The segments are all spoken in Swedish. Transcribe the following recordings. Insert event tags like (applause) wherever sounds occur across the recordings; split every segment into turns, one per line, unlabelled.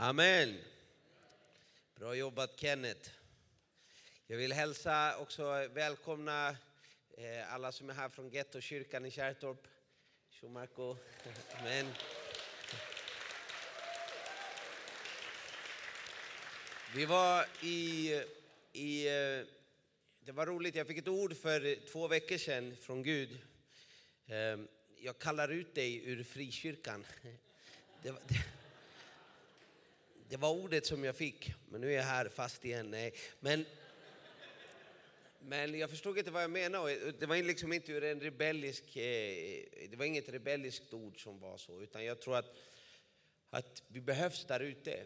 Amen. Bra jobbat Kenneth. Jag vill hälsa också välkomna eh, alla som är här från Gettokyrkan i Kärrtorp. Tjo Amen. Vi var i, i... Eh, det var roligt, jag fick ett ord för två veckor sedan från Gud. Eh, jag kallar ut dig ur frikyrkan. (laughs) Det var, det, det var ordet som jag fick, men nu är jag här fast igen. Nej. Men, men jag förstod inte vad jag menade. Det var liksom inte ur en rebellisk, eh, det var inget rebelliskt ord som var så, utan jag tror att, att vi behövs där ute.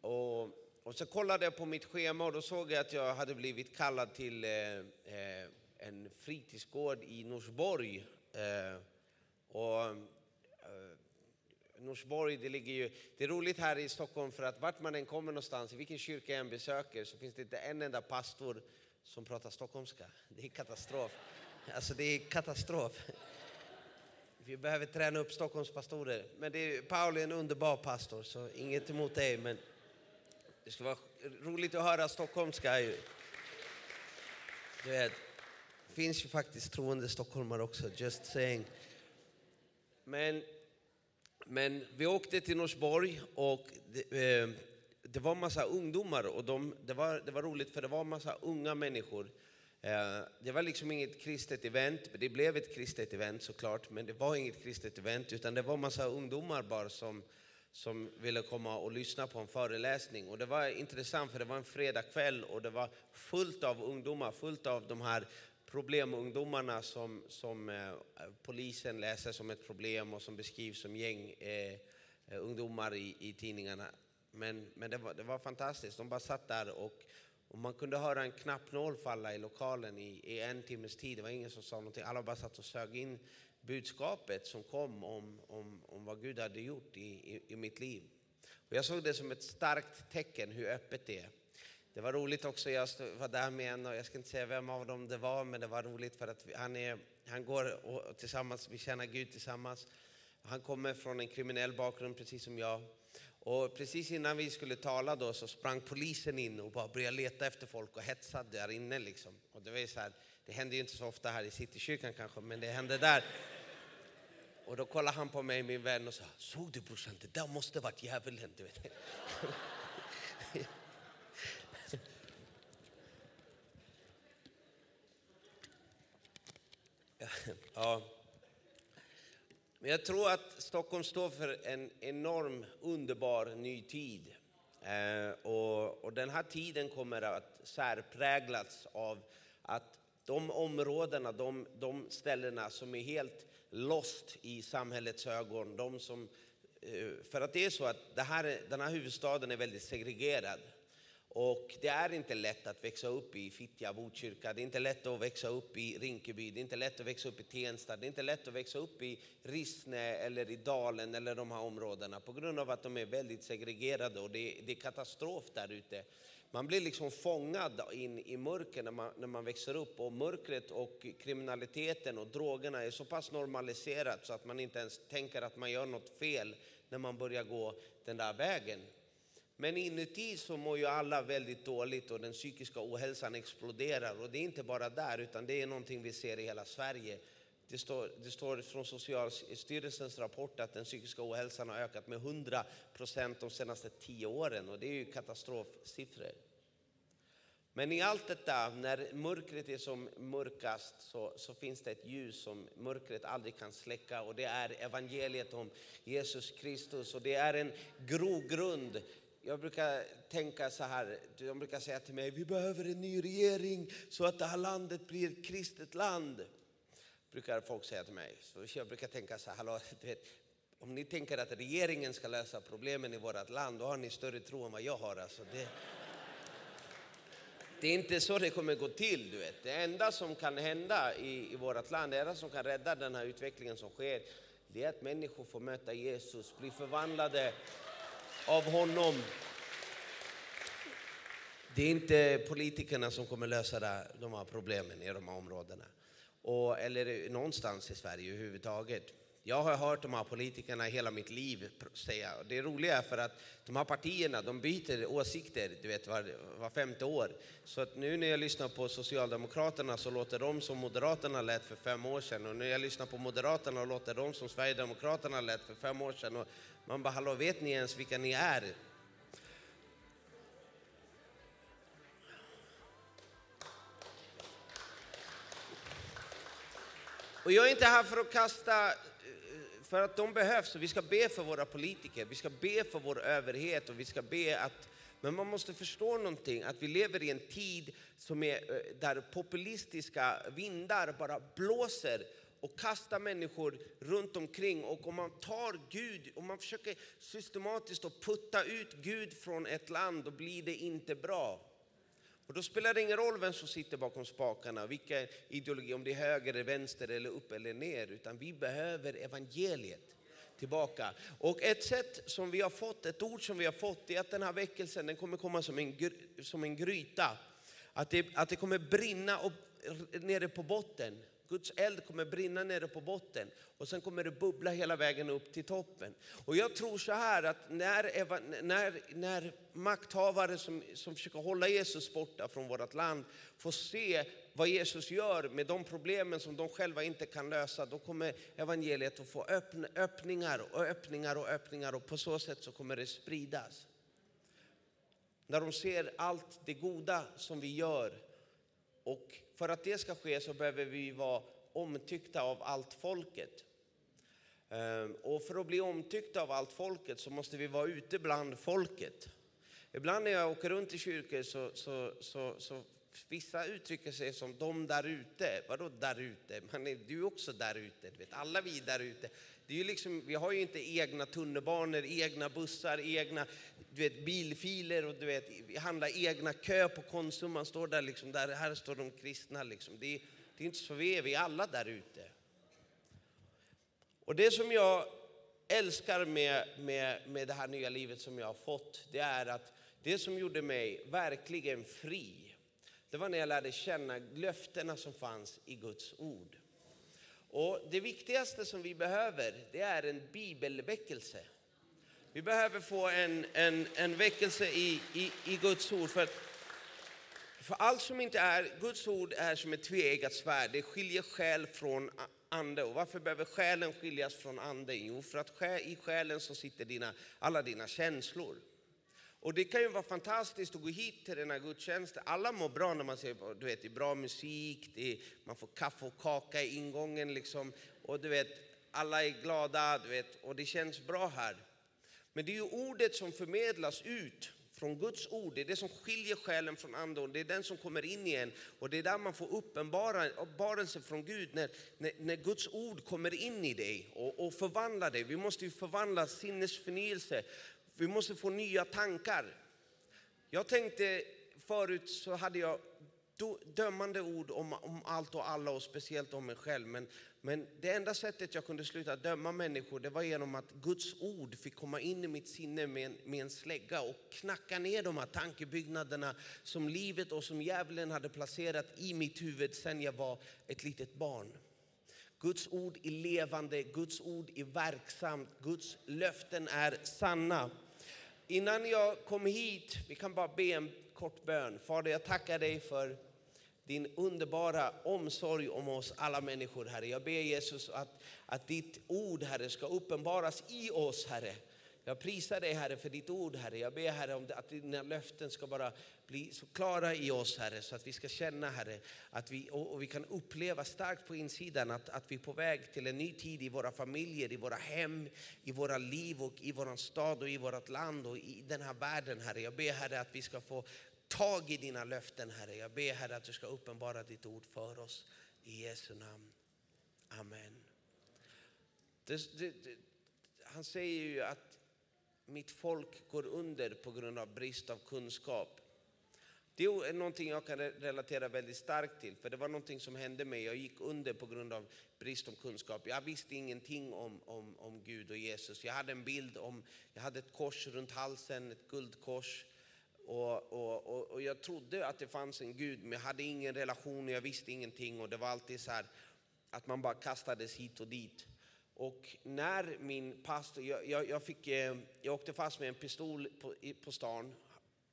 Och, och så kollade jag på mitt schema och då såg jag att jag hade blivit kallad till eh, eh en fritidsgård i Norsborg. Eh, och, Norsborg, det ligger ju, det är roligt här i Stockholm för att vart man än kommer någonstans, i vilken kyrka jag än besöker så finns det inte en enda pastor som pratar stockholmska. Det är katastrof. Alltså det är katastrof. Vi behöver träna upp Stockholms pastorer. Men det är, Paul är en underbar pastor så inget emot dig men det skulle vara roligt att höra stockholmska. ju. Du vet, det finns ju faktiskt troende stockholmare också, just saying. Men men vi åkte till Norsborg och det, eh, det var massa ungdomar och de, det, var, det var roligt för det var massa unga människor. Eh, det var liksom inget kristet event, det blev ett kristet event såklart, men det var inget kristet event utan det var massa ungdomar bara som, som ville komma och lyssna på en föreläsning. Och det var intressant för det var en fredagkväll och det var fullt av ungdomar, fullt av de här problemungdomarna som, som eh, polisen läser som ett problem och som beskrivs som gäng eh, eh, ungdomar i, i tidningarna. Men, men det, var, det var fantastiskt, de bara satt där och, och man kunde höra en knappnål falla i lokalen i, i en timmes tid. Det var ingen som sa någonting, alla bara satt och sög in budskapet som kom om, om, om vad Gud hade gjort i, i, i mitt liv. Och jag såg det som ett starkt tecken hur öppet det är. Det var roligt också, jag var där med en och jag ska inte säga vem av dem det var, men det var roligt för att vi- han, är, han går och tillsammans, vi tjänar Gud tillsammans. Han kommer från en kriminell bakgrund precis som jag. Och precis innan vi skulle tala då så sprang polisen in och bara började leta efter folk och hetsade där inne liksom. Och det var så här, det händer ju inte så ofta här i Citykyrkan kanske, men det hände där. Och då kollade han på mig, min vän, och sa, såg du brorsan, det där måste varit djävulen, du vet. Ja. Men jag tror att Stockholm står för en enorm, underbar ny tid. Eh, och, och den här tiden kommer att särpräglas av att de områdena, de, de ställena som är helt lost i samhällets ögon, de som, eh, för att det är så att det här, den här huvudstaden är väldigt segregerad. Och det är inte lätt att växa upp i Fittja, Botkyrka, det är inte lätt att växa upp i Rinkeby, det är inte lätt att växa upp i Tensta, det är inte lätt att växa upp i Rissne eller i Dalen eller de här områdena på grund av att de är väldigt segregerade och det är, det är katastrof där ute. Man blir liksom fångad in i mörker när man, när man växer upp och mörkret och kriminaliteten och drogerna är så pass normaliserat så att man inte ens tänker att man gör något fel när man börjar gå den där vägen. Men inuti så mår ju alla väldigt dåligt och den psykiska ohälsan exploderar. Och det är inte bara där, utan det är någonting vi ser i hela Sverige. Det står, det står från Socialstyrelsens rapport att den psykiska ohälsan har ökat med 100 procent de senaste tio åren och det är ju katastrofsiffror. Men i allt detta, när mörkret är som mörkast så, så finns det ett ljus som mörkret aldrig kan släcka och det är evangeliet om Jesus Kristus och det är en grogrund. Jag brukar tänka så här, de brukar säga till mig, vi behöver en ny regering så att det här landet blir ett kristet land. Brukar folk säga till mig. Så jag brukar tänka så här, hallå, (laughs) du vet, om ni tänker att regeringen ska lösa problemen i vårt land, då har ni större tro än vad jag har. Alltså det, det är inte så det kommer gå till. Du vet. Det enda som kan hända i, i vårt land, det enda som kan rädda den här utvecklingen som sker, det är att människor får möta Jesus, bli förvandlade av honom. Det är inte politikerna som kommer lösa de här problemen i de här områdena. Och, eller någonstans i Sverige överhuvudtaget. Jag har hört de här politikerna hela mitt liv säga, och det roliga är för att de här partierna de byter åsikter du vet, var, var femte år. Så att nu när jag lyssnar på Socialdemokraterna så låter de som Moderaterna lät för fem år sedan och när jag lyssnar på Moderaterna låter de som Sverigedemokraterna lät för fem år sedan. Och man bara, hallå vet ni ens vilka ni är? Och jag är inte här för att kasta, eh, för att de behövs. Vi ska be för våra politiker, vi ska be för vår överhet och vi ska be att men man måste förstå någonting, att vi lever i en tid som är, eh, där populistiska vindar bara blåser och kastar människor runt omkring. Och om man tar Gud, om man försöker systematiskt att putta ut Gud från ett land, då blir det inte bra. Och då spelar det ingen roll vem som sitter bakom spakarna, vilka ideologi, om det är höger, vänster eller upp eller ner, utan vi behöver evangeliet tillbaka. Och ett sätt som vi har fått, ett ord som vi har fått, är att den här väckelsen den kommer komma som en, som en gryta. Att det, att det kommer brinna upp, nere på botten. Guds eld kommer brinna nere på botten och sen kommer det bubbla hela vägen upp till toppen. Och jag tror så här att när, när, när makthavare som, som försöker hålla Jesus borta från vårt land får se vad Jesus gör med de problemen som de själva inte kan lösa, då kommer evangeliet att få öppn, öppningar och öppningar och öppningar och på så sätt så kommer det spridas. När de ser allt det goda som vi gör och för att det ska ske så behöver vi vara omtyckta av allt folket. Ehm, och för att bli omtyckta av allt folket så måste vi vara ute bland folket. Ibland när jag åker runt i kyrkor så, så, så, så vissa uttrycker sig som de där ute. Vadå där ute? Man är, du är också där ute. vet, alla vi där ute. Det är ju liksom, vi har ju inte egna tunnelbanor, egna bussar, egna du vet, bilfiler och du vet, vi handlar egna kö på Konsum. Man står där liksom, där, här står de kristna. Liksom. Det, är, det är inte så vi är, vi är alla där ute. Och det som jag älskar med, med, med det här nya livet som jag har fått, det är att det som gjorde mig verkligen fri, det var när jag lärde känna löftena som fanns i Guds ord. Och det viktigaste som vi behöver, det är en bibelväckelse. Vi behöver få en, en, en väckelse i, i, i Guds ord. För, för allt som inte är, Guds ord är som ett tveeggat svärd. Det skiljer själ från ande. Och varför behöver själen skiljas från anden? Jo, för att i själen så sitter dina, alla dina känslor. Och det kan ju vara fantastiskt att gå hit till den här gudstjänsten. Alla mår bra när man ser du vet, det är bra musik, är, man får kaffe och kaka i ingången liksom. Och du vet, alla är glada, du vet, och det känns bra här. Men det är ju ordet som förmedlas ut från Guds ord, det är det som skiljer själen från anden, det är den som kommer in igen. Och det är där man får uppenbarelse från Gud, när, när, när, Guds ord kommer in i dig och, och förvandlar dig. Vi måste ju förvandla sinnesförnyelse, vi måste få nya tankar. Jag tänkte förut så hade jag dömande ord om, om allt och alla och speciellt om mig själv. Men, men det enda sättet jag kunde sluta döma människor det var genom att Guds ord fick komma in i mitt sinne med en, med en slägga och knacka ner de här tankebyggnaderna som livet och som djävulen hade placerat i mitt huvud sedan jag var ett litet barn. Guds ord är levande, Guds ord är verksamt, Guds löften är sanna. Innan jag kom hit, vi kan bara be en kort bön. Fader, jag tackar dig för din underbara omsorg om oss alla människor, Herre. Jag ber Jesus att, att ditt ord, Herre, ska uppenbaras i oss, Herre. Jag prisar dig Herre för ditt ord Herre. Jag ber Herre om att dina löften ska bara bli så klara i oss Herre så att vi ska känna Herre att vi, och, och vi kan uppleva starkt på insidan att, att vi är på väg till en ny tid i våra familjer, i våra hem, i våra liv och i vår stad och i vårt land och i den här världen Herre. Jag ber Herre att vi ska få tag i dina löften Herre. Jag ber Herre att du ska uppenbara ditt ord för oss. I Jesu namn. Amen. Det, det, det, han säger ju att mitt folk går under på grund av brist av kunskap. Det är någonting jag kan relatera väldigt starkt till, för det var någonting som hände mig. Jag gick under på grund av brist på kunskap. Jag visste ingenting om, om, om Gud och Jesus. Jag hade en bild om, jag hade ett kors runt halsen, ett guldkors. Och, och, och, och, jag trodde att det fanns en Gud, men jag hade ingen relation och jag visste ingenting. Och det var alltid så här att man bara kastades hit och dit. Och när min pastor, jag, jag, jag, fick, eh, jag åkte fast med en pistol på, på stan,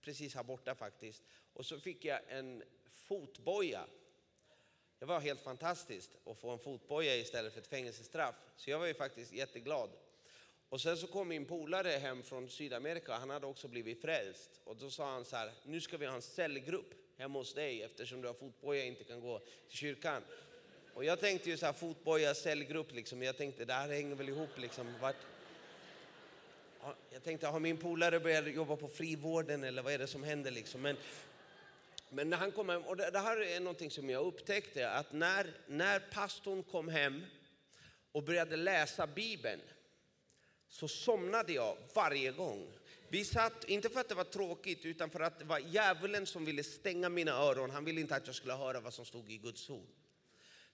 precis här borta faktiskt. Och så fick jag en fotboja. Det var helt fantastiskt att få en fotboja istället för ett fängelsestraff. Så jag var ju faktiskt jätteglad. Och sen så kom min polare hem från Sydamerika, han hade också blivit frälst. Och då sa han så här, nu ska vi ha en cellgrupp hemma hos dig eftersom du har fotboja och inte kan gå till kyrkan. Och jag tänkte ju så här, fotboja, cellgrupp liksom. Jag tänkte, det här hänger väl ihop liksom. Vart... Jag tänkte, har min polare börjat jobba på frivården eller vad är det som händer liksom? Men, men när han kom hem, och det här är någonting som jag upptäckte, att när, när pastorn kom hem och började läsa Bibeln, så somnade jag varje gång. Vi satt, inte för att det var tråkigt, utan för att det var djävulen som ville stänga mina öron. Han ville inte att jag skulle höra vad som stod i Guds ord.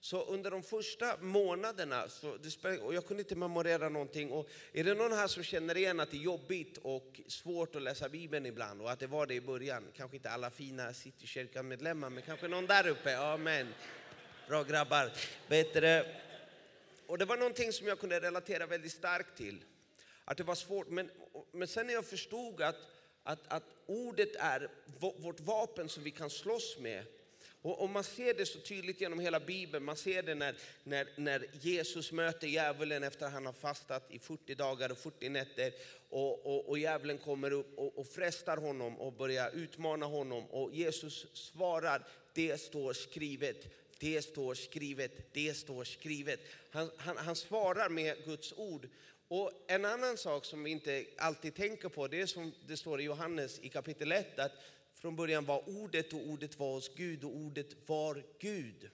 Så under de första månaderna, så och jag kunde inte memorera någonting. Och är det någon här som känner igen att det är jobbigt och svårt att läsa Bibeln ibland och att det var det i början? Kanske inte alla fina Citykyrkan-medlemmar, men kanske någon där uppe. Amen. Bra grabbar. Vet och det var någonting som jag kunde relatera väldigt starkt till. Att det var svårt, men, men sen när jag förstod att, att, att ordet är vårt vapen som vi kan slåss med, och, och, man ser det så tydligt genom hela Bibeln. Man ser det när, när, när Jesus möter djävulen efter att han har fastat i 40 dagar och 40 nätter. Och, och, och djävulen kommer upp och, och frestar honom och börjar utmana honom. Och Jesus svarar, det står skrivet. Det står skrivet, det står skrivet. Han, han, han svarar med Guds ord. Och en annan sak som vi inte alltid tänker på, det är som det står i Johannes i kapitel 1, att från början var ordet och ordet var hos Gud och ordet var Gud.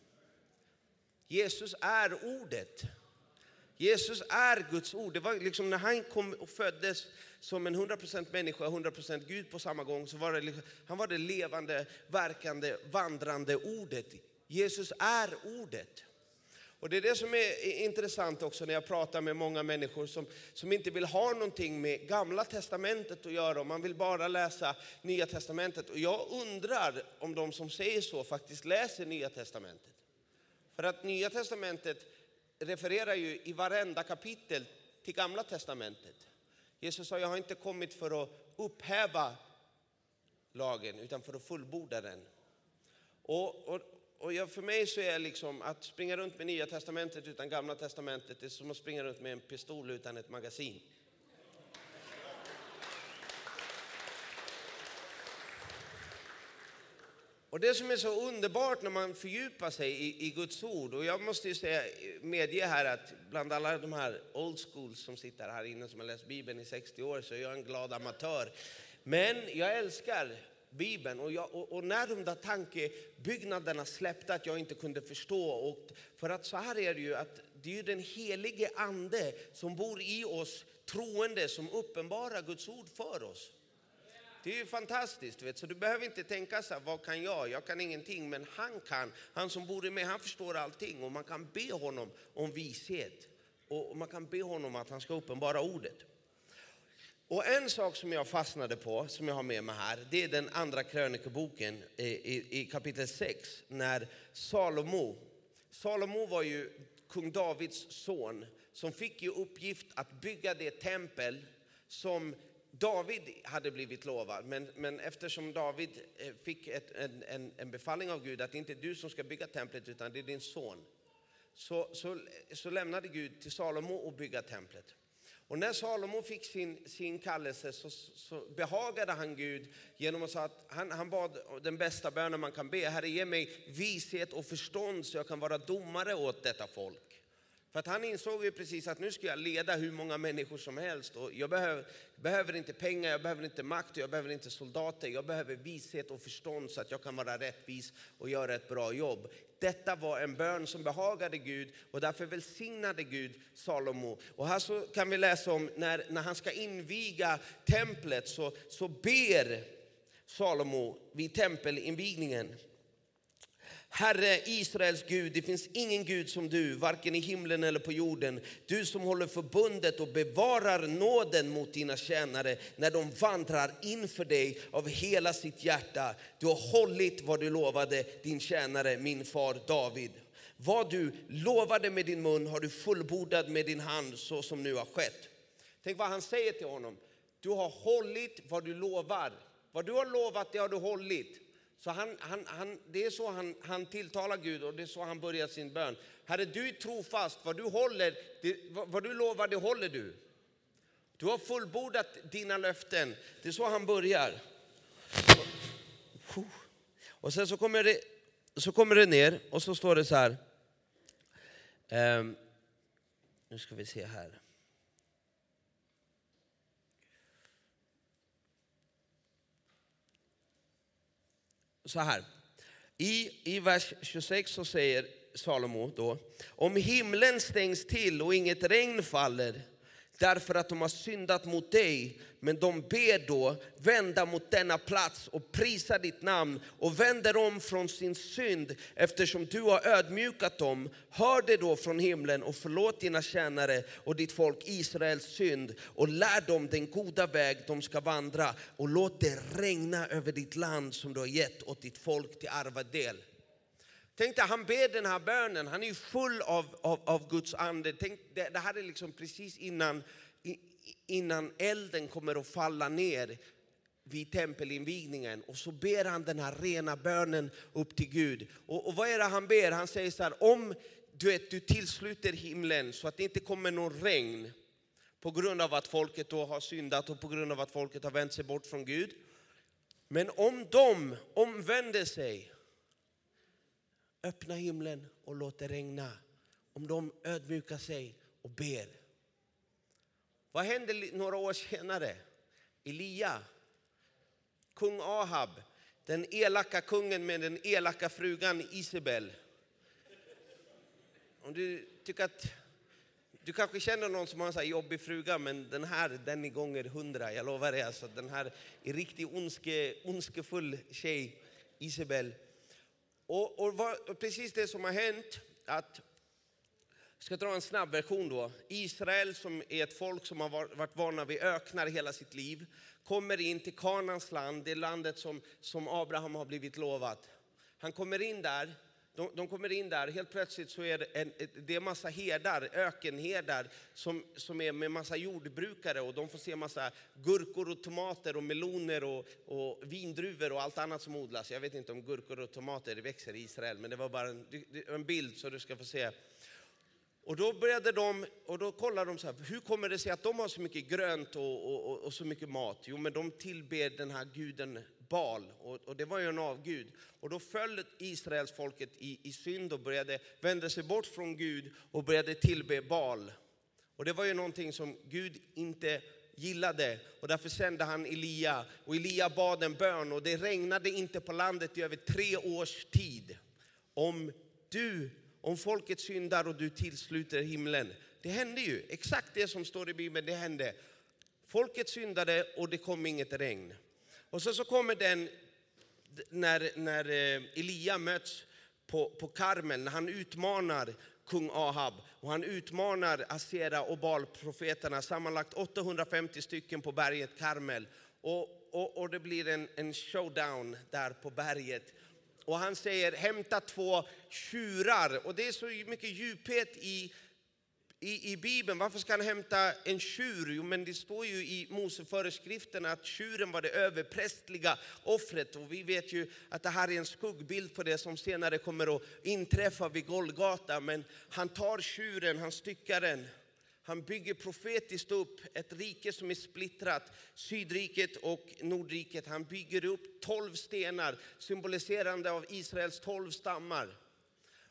Jesus är ordet. Jesus är Guds ord. Det var liksom när han kom och föddes som en 100% människa och 100% Gud på samma gång, så var det liksom, han var det levande, verkande, vandrande ordet. Jesus är ordet. Och det är det som är intressant också när jag pratar med många människor som, som inte vill ha någonting med gamla testamentet att göra, man vill bara läsa nya testamentet. Och jag undrar om de som säger så faktiskt läser nya testamentet. För att nya testamentet refererar ju i varenda kapitel till gamla testamentet. Jesus sa, jag har inte kommit för att upphäva lagen utan för att fullborda den. Och, och, och jag, för mig så är liksom att springa runt med Nya Testamentet utan Gamla Testamentet, det är som att springa runt med en pistol utan ett magasin. Och det som är så underbart när man fördjupar sig i, i Guds ord, och jag måste ju säga, medge här att bland alla de här old schools som sitter här inne som har läst Bibeln i 60 år så är jag en glad amatör. Men jag älskar Bibeln. Och, jag, och, och, när de där tankebyggnaderna släppte att jag inte kunde förstå. Och för att så här är det ju att det är den helige ande som bor i oss troende som uppenbarar Guds ord för oss. Det är ju fantastiskt, vet. så du behöver inte tänka så här, vad kan jag? Jag kan ingenting, men han kan. Han som bor i mig, han förstår allting och man kan be honom om vishet. Och man kan be honom att han ska uppenbara ordet. Och en sak som jag fastnade på, som jag har med mig här, det är den andra krönikeboken i, i, i kapitel 6, när Salomo, Salomo var ju kung Davids son, som fick ju uppgift att bygga det tempel som David hade blivit lovad, men, men eftersom David eh, fick ett, en, en, en, befallning av Gud att det inte är du som ska bygga templet utan det är din son, så, så, så lämnade Gud till Salomo att bygga templet. Och när Salomo fick sin, sin kallelse så, så behagade han Gud genom att säga att han, han bad den bästa bönen man kan be. Herre ge mig vishet och förstånd så jag kan vara domare åt detta folk. För att han insåg ju precis att nu ska jag leda hur många människor som helst. Och jag behöver, behöver inte pengar, jag behöver inte makt, jag behöver inte soldater. Jag behöver vishet och förstånd så att jag kan vara rättvis och göra ett bra jobb. Detta var en bön som behagade Gud och därför välsignade Gud Salomo. Och här så kan vi läsa om när, när han ska inviga templet så, så ber Salomo vid tempelinvigningen. Herre Israels Gud, det finns ingen Gud som du, varken i himlen eller på jorden. Du som håller förbundet och bevarar nåden mot dina tjänare när de vandrar inför dig av hela sitt hjärta. Du har hållit vad du lovade din tjänare, min far David. Vad du lovade med din mun har du fullbordat med din hand så som nu har skett. Tänk vad han säger till honom. Du har hållit vad du lovar. Vad du har lovat det har du hållit. Så han, han, han, det är så han, han tilltalar Gud och det är så han börjar sin bön. Herre, du är trofast. Vad du, håller, det, vad du lovar, det håller du. Du har fullbordat dina löften. Det är så han börjar. Och sen så kommer det, så kommer det ner och så står det så här. Um, nu ska vi se här. Så här. I, I vers 26 så säger Salomo då, om himlen stängs till och inget regn faller därför att de har syndat mot dig. Men de ber då vända mot denna plats och prisa ditt namn och vänder om från sin synd eftersom du har ödmjukat dem. Hör det då från himlen och förlåt dina tjänare och ditt folk Israels synd och lär dem den goda väg de ska vandra och låt det regna över ditt land som du har gett åt ditt folk till arvedel. Tänk dig, han ber den här bönen, han är full av, av, av Guds ande. Tänk, det, det här är liksom precis innan, innan elden kommer att falla ner vid tempelinvigningen. Och så ber han den här rena bönen upp till Gud. Och, och vad är det han ber? Han säger så här, om du, vet, du tillsluter himlen så att det inte kommer någon regn på grund av att folket då har syndat och på grund av att folket har vänt sig bort från Gud. Men om de omvänder sig öppna himlen och låt det regna. Om de ödmjukar sig och ber. Vad händer några år senare? Elia, kung Ahab, den elaka kungen med den elaka frugan Isabel. Om du tycker att du kanske känner någon som har en så jobbig fruga, men den här den är gånger hundra. Jag lovar dig, alltså, den här är riktigt ondske, ondskefull tjej, Isabel. Och, och, vad, och, precis det som har hänt, att, jag ska dra en snabb version då. Israel som är ett folk som har varit vana vid öknar hela sitt liv, kommer in till Kanans land, det landet som, som Abraham har blivit lovat. Han kommer in där, de, de, kommer in där, helt plötsligt så är det en, det är massa herdar, ökenherdar som, som är med massa jordbrukare och de får se massa gurkor och tomater och meloner och, och vindruvor och allt annat som odlas. Jag vet inte om gurkor och tomater växer i Israel, men det var bara en, en bild så du ska få se. Och då började de, och då kollade de så här, hur kommer det sig att de har så mycket grönt och, och, och så mycket mat? Jo, men de tillber den här guden Bal, och, och, det var ju en avgud. Och då föll Israels folket i, i synd och började vända sig bort från Gud och började tillbe Bal. Och det var ju någonting som Gud inte gillade och därför sände han Elia. Och Elia bad en bön och det regnade inte på landet i över tre års tid. Om du, om folket syndar och du tillsluter himlen. Det hände ju, exakt det som står i Bibeln, det hände. Folket syndade och det kom inget regn. Och så, så kommer den, när, när eh, Elia möts på, på Karmel, när han utmanar kung Ahab och han utmanar Asera och Baal-profeterna, sammanlagt 850 stycken på berget Karmel. Och, och, och, det blir en, en showdown där på berget. Och han säger hämta två tjurar. Och det är så mycket djuphet i i, i Bibeln, varför ska han hämta en tjur? Jo, men det står ju i Moseföreskriften att tjuren var det överprästliga offret. Och vi vet ju att det här är en skuggbild på det som senare kommer att inträffa vid Golgata. Men han tar tjuren, han styckar den. Han bygger profetiskt upp ett rike som är splittrat, Sydriket och Nordriket. Han bygger upp tolv stenar symboliserande av Israels tolv stammar.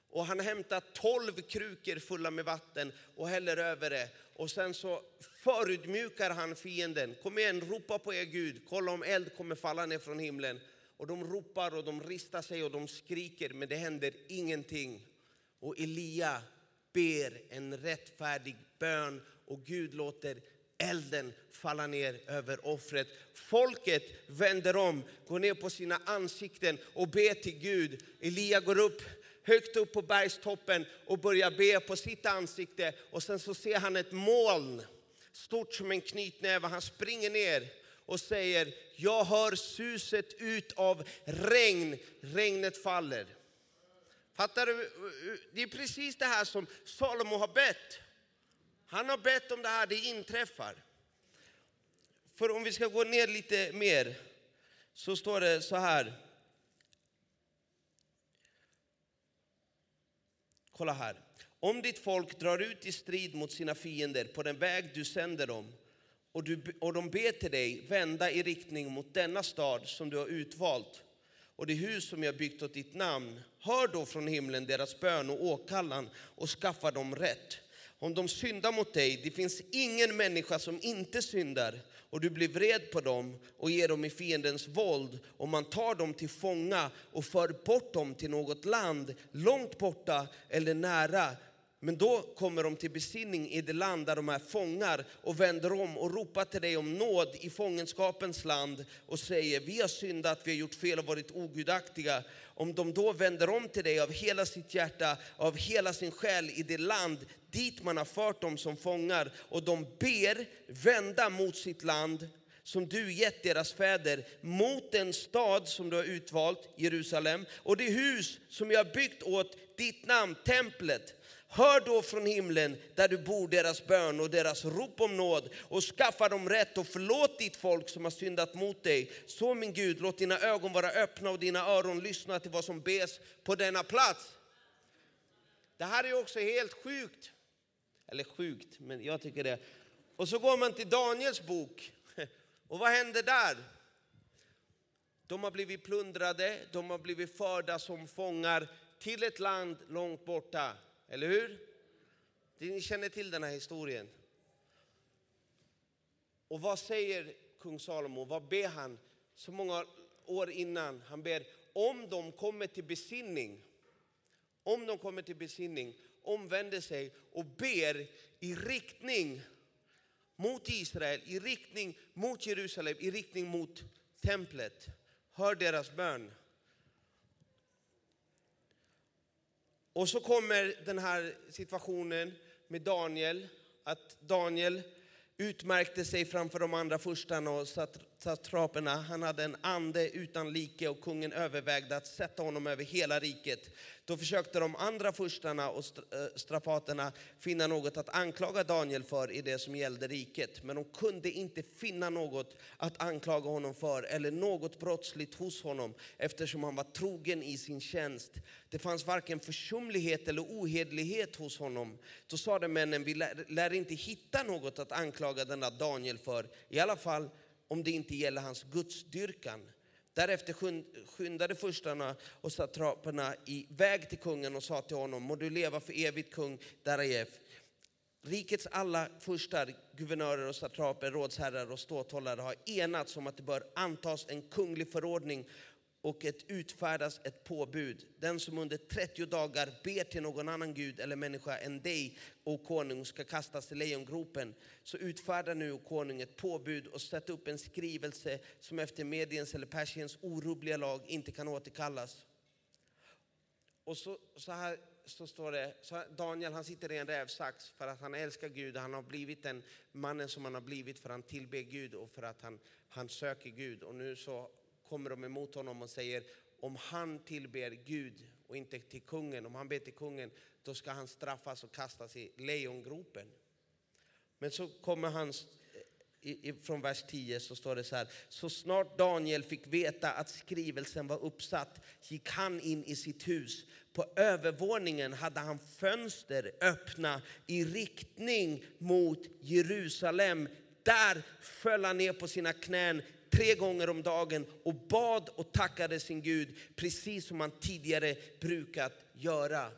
Och han hämtar tolv krukor fulla med vatten och häller över det. Och sen så förutmjukar han fienden. Kom igen, ropa på er Gud. Kolla om eld kommer falla ner från himlen. Och de ropar och de ristar sig och de skriker, men det händer ingenting. Och Elia ber en rättfärdig bön och Gud låter elden falla ner över offret. Folket vänder om, går ner på sina ansikten och ber till Gud. Elia går upp högt upp på bergstoppen och börjar be på sitt ansikte. Och sen så ser han ett moln, stort som en knytnäve. Han springer ner och säger, jag hör suset ut av regn. Regnet faller. Fattar du? Det är precis det här som Salomo har bett. Han har bett om det här, det inträffar. För om vi ska gå ner lite mer så står det så här. Kolla här. Om ditt folk drar ut i strid mot sina fiender på den väg du sänder dem och, du, och de ber till dig vända i riktning mot denna stad som du har utvalt och det hus som jag byggt åt ditt namn. Hör då från himlen deras bön och åkallan och skaffa dem rätt. Om de syndar mot dig, det finns ingen människa som inte syndar, och du blir vred på dem och ger dem i fiendens våld, och man tar dem till fånga och för bort dem till något land långt borta eller nära, men då kommer de till besinning i det land där de är fångar och vänder om och ropar till dig om nåd i fångenskapens land och säger vi har syndat, vi har gjort fel och varit ogudaktiga. Om de då vänder om till dig av hela sitt hjärta, av hela sin själ i det land dit man har fört dem som fångar och de ber vända mot sitt land som du gett deras fäder mot den stad som du har utvalt, Jerusalem, och det hus som jag byggt åt ditt namn, templet. Hör då från himlen där du bor deras bön och deras rop om nåd och skaffa dem rätt och förlåt ditt folk som har syndat mot dig. Så min Gud, låt dina ögon vara öppna och dina öron lyssna till vad som bes på denna plats. Det här är också helt sjukt. Eller sjukt, men jag tycker det. Och så går man till Daniels bok. Och vad händer där? De har blivit plundrade, de har blivit förda som fångar till ett land långt borta. Eller hur? Ni känner till den här historien. Och vad säger kung Salomo? Vad ber han så många år innan? Han ber om de kommer till besinning, om de kommer till besinning, omvänder sig och ber i riktning mot Israel, i riktning mot Jerusalem, i riktning mot templet. Hör deras bön. Och så kommer den här situationen med Daniel, att Daniel utmärkte sig framför de andra furstarna och satraperna. Han hade en ande utan like och kungen övervägde att sätta honom över hela riket. Då försökte de andra furstarna och eh, strapaterna finna något att anklaga Daniel för i det som gällde riket. Men de kunde inte finna något att anklaga honom för eller något brottsligt hos honom eftersom han var trogen i sin tjänst. Det fanns varken försumlighet eller ohedlighet hos honom. Då sade männen, vi lär, lär inte hitta något att anklaga denna Daniel för, i alla fall om det inte gäller hans gudsdyrkan. Därefter skyndade furstarna och satraperna iväg till kungen och sa till honom, må du leva för evigt kung Darajev. Rikets alla furstar, guvernörer och satraper, rådsherrar och ståthållare har enats om att det bör antas en kunglig förordning och ett utfärdas ett påbud. Den som under 30 dagar ber till någon annan gud eller människa än dig, o konung, ska kastas i lejongropen. Så utfärda nu, o konung, ett påbud och sätt upp en skrivelse som efter Mediens eller Persiens orubbliga lag inte kan återkallas. Och så, så här så står det, så Daniel han sitter i en rävsax för att han älskar Gud. Han har blivit den mannen som han har blivit för att han tillber Gud och för att han, han söker Gud. Och nu så kommer de emot honom och säger om han tillber Gud och inte till kungen, om han ber till kungen, då ska han straffas och kastas i lejongropen. Men så kommer han, från vers 10 så står det så här. Så snart Daniel fick veta att skrivelsen var uppsatt gick han in i sitt hus. På övervåningen hade han fönster öppna i riktning mot Jerusalem. Där föll han ner på sina knän tre gånger om dagen och bad och tackade sin Gud precis som han tidigare brukat göra.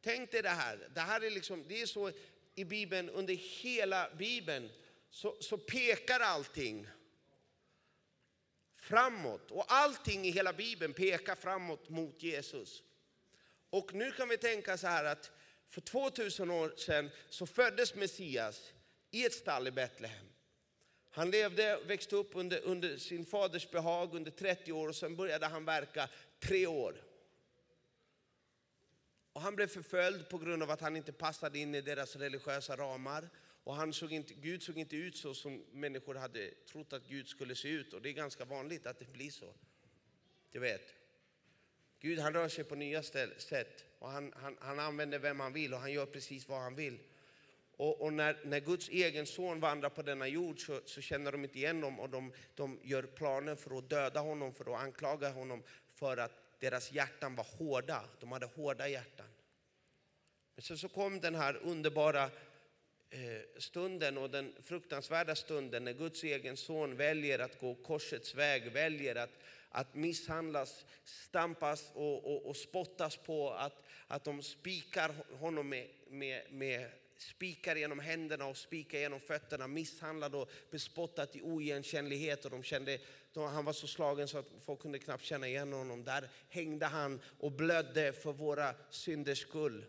Tänk dig det här. Det här är, liksom, det är så i Bibeln, under hela Bibeln så, så pekar allting framåt. Och allting i hela Bibeln pekar framåt mot Jesus. Och nu kan vi tänka så här att för 2000 år sedan så föddes Messias i ett stall i Betlehem. Han levde och växte upp under, under sin faders behag under 30 år och sen började han verka tre år. Och han blev förföljd på grund av att han inte passade in i deras religiösa ramar. Och han såg inte, Gud såg inte ut så som människor hade trott att Gud skulle se ut. Och det är ganska vanligt att det blir så. Du vet. Gud han rör sig på nya sätt och han, han, han använder vem han vill och han gör precis vad han vill. Och, och när, när Guds egen son vandrar på denna jord så, så känner de inte igen honom och de, de gör planer för att döda honom, för att anklaga honom för att deras hjärtan var hårda. De hade hårda hjärtan. Men sen så kom den här underbara eh, stunden och den fruktansvärda stunden när Guds egen son väljer att gå korsets väg, väljer att, att misshandlas, stampas och, och, och spottas på, att, att de spikar honom med, med, med spikar genom händerna och spikar genom fötterna, misshandlad och bespottad i oigenkännlighet. Och de kände, han var så slagen så att folk kunde knappt känna igen honom. Där hängde han och blödde för våra synders skull.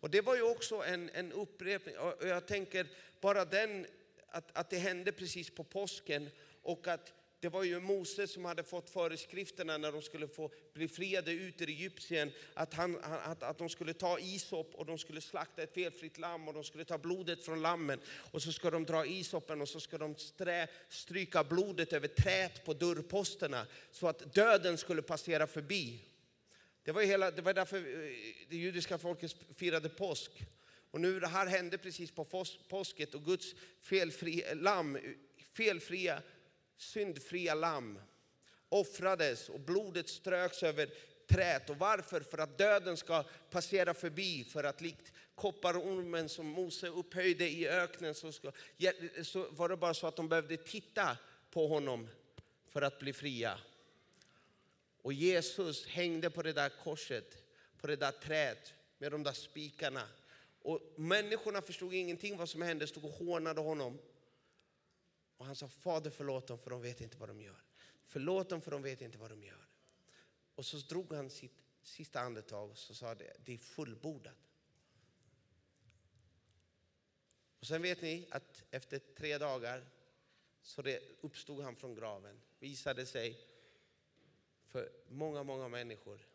Och det var ju också en, en upprepning. Och jag tänker bara den, att, att det hände precis på påsken och att det var ju Moses som hade fått föreskrifterna när de skulle få bli friade ut ur Egypten. Att, han, att, att de skulle ta isop och de skulle slakta ett felfritt lamm och de skulle ta blodet från lammen. Och så ska de dra isopen och så ska de strä, stryka blodet över trät på dörrposterna så att döden skulle passera förbi. Det var, hela, det var därför eh, det judiska folket firade påsk. Och nu det här hände precis på påsket och Guds felfria lamm, felfria, syndfria lamm offrades och blodet ströks över trät. Och varför? För att döden ska passera förbi, för att likt kopparormen som Mose upphöjde i öknen så, ska, så var det bara så att de behövde titta på honom för att bli fria. Och Jesus hängde på det där korset, på det där trädet med de där spikarna. Och människorna förstod ingenting vad som hände, stod och hånade honom. Och han sa, Fader förlåt dem för de vet inte vad de gör. Förlåt dem för de vet inte vad de gör. Och så drog han sitt sista andetag och så sa det, det är fullbordat. Och sen vet ni att efter tre dagar så det uppstod han från graven, visade sig för många, många människor